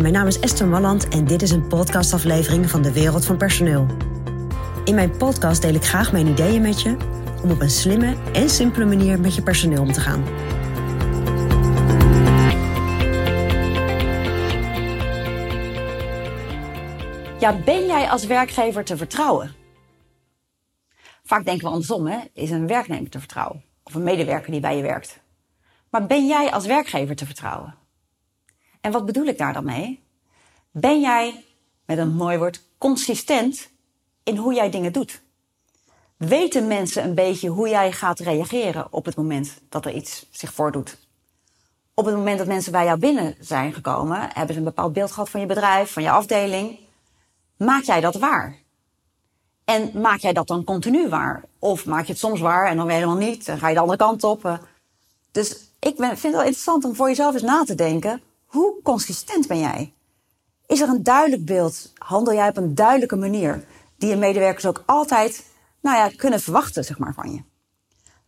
Mijn naam is Esther Malland en dit is een podcastaflevering van de Wereld van Personeel. In mijn podcast deel ik graag mijn ideeën met je om op een slimme en simpele manier met je personeel om te gaan. Ja, ben jij als werkgever te vertrouwen? Vaak denken we andersom, hè? Is een werknemer te vertrouwen? Of een medewerker die bij je werkt? Maar ben jij als werkgever te vertrouwen? En wat bedoel ik daar dan mee? Ben jij, met een mooi woord, consistent in hoe jij dingen doet? Weten mensen een beetje hoe jij gaat reageren op het moment dat er iets zich voordoet? Op het moment dat mensen bij jou binnen zijn gekomen, hebben ze een bepaald beeld gehad van je bedrijf, van je afdeling. Maak jij dat waar? En maak jij dat dan continu waar? Of maak je het soms waar en dan weer helemaal niet? En ga je de andere kant op? Dus ik vind het wel interessant om voor jezelf eens na te denken. Hoe consistent ben jij? Is er een duidelijk beeld? Handel jij op een duidelijke manier? Die je medewerkers ook altijd nou ja, kunnen verwachten zeg maar, van je.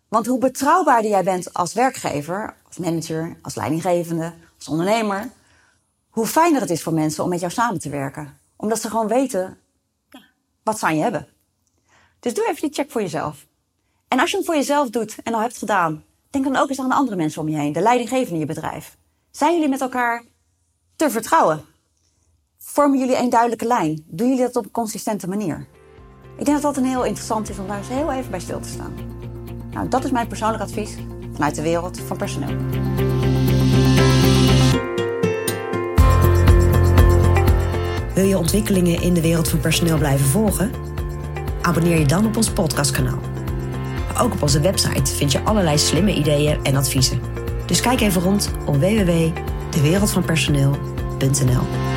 Want hoe betrouwbaarder jij bent als werkgever, als manager, als leidinggevende, als ondernemer, hoe fijner het is voor mensen om met jou samen te werken. Omdat ze gewoon weten wat ze aan je hebben. Dus doe even die check voor jezelf. En als je hem voor jezelf doet en al hebt gedaan, denk dan ook eens aan de andere mensen om je heen, de leidinggevende in je bedrijf. Zijn jullie met elkaar te vertrouwen? Vormen jullie een duidelijke lijn? Doen jullie dat op een consistente manier? Ik denk dat dat een heel interessant is om daar eens heel even bij stil te staan. Nou, dat is mijn persoonlijk advies vanuit de wereld van personeel. Wil je ontwikkelingen in de wereld van personeel blijven volgen? Abonneer je dan op ons podcastkanaal. Ook op onze website vind je allerlei slimme ideeën en adviezen. Dus kijk even rond op www.dewereldvanpersoneel.nl.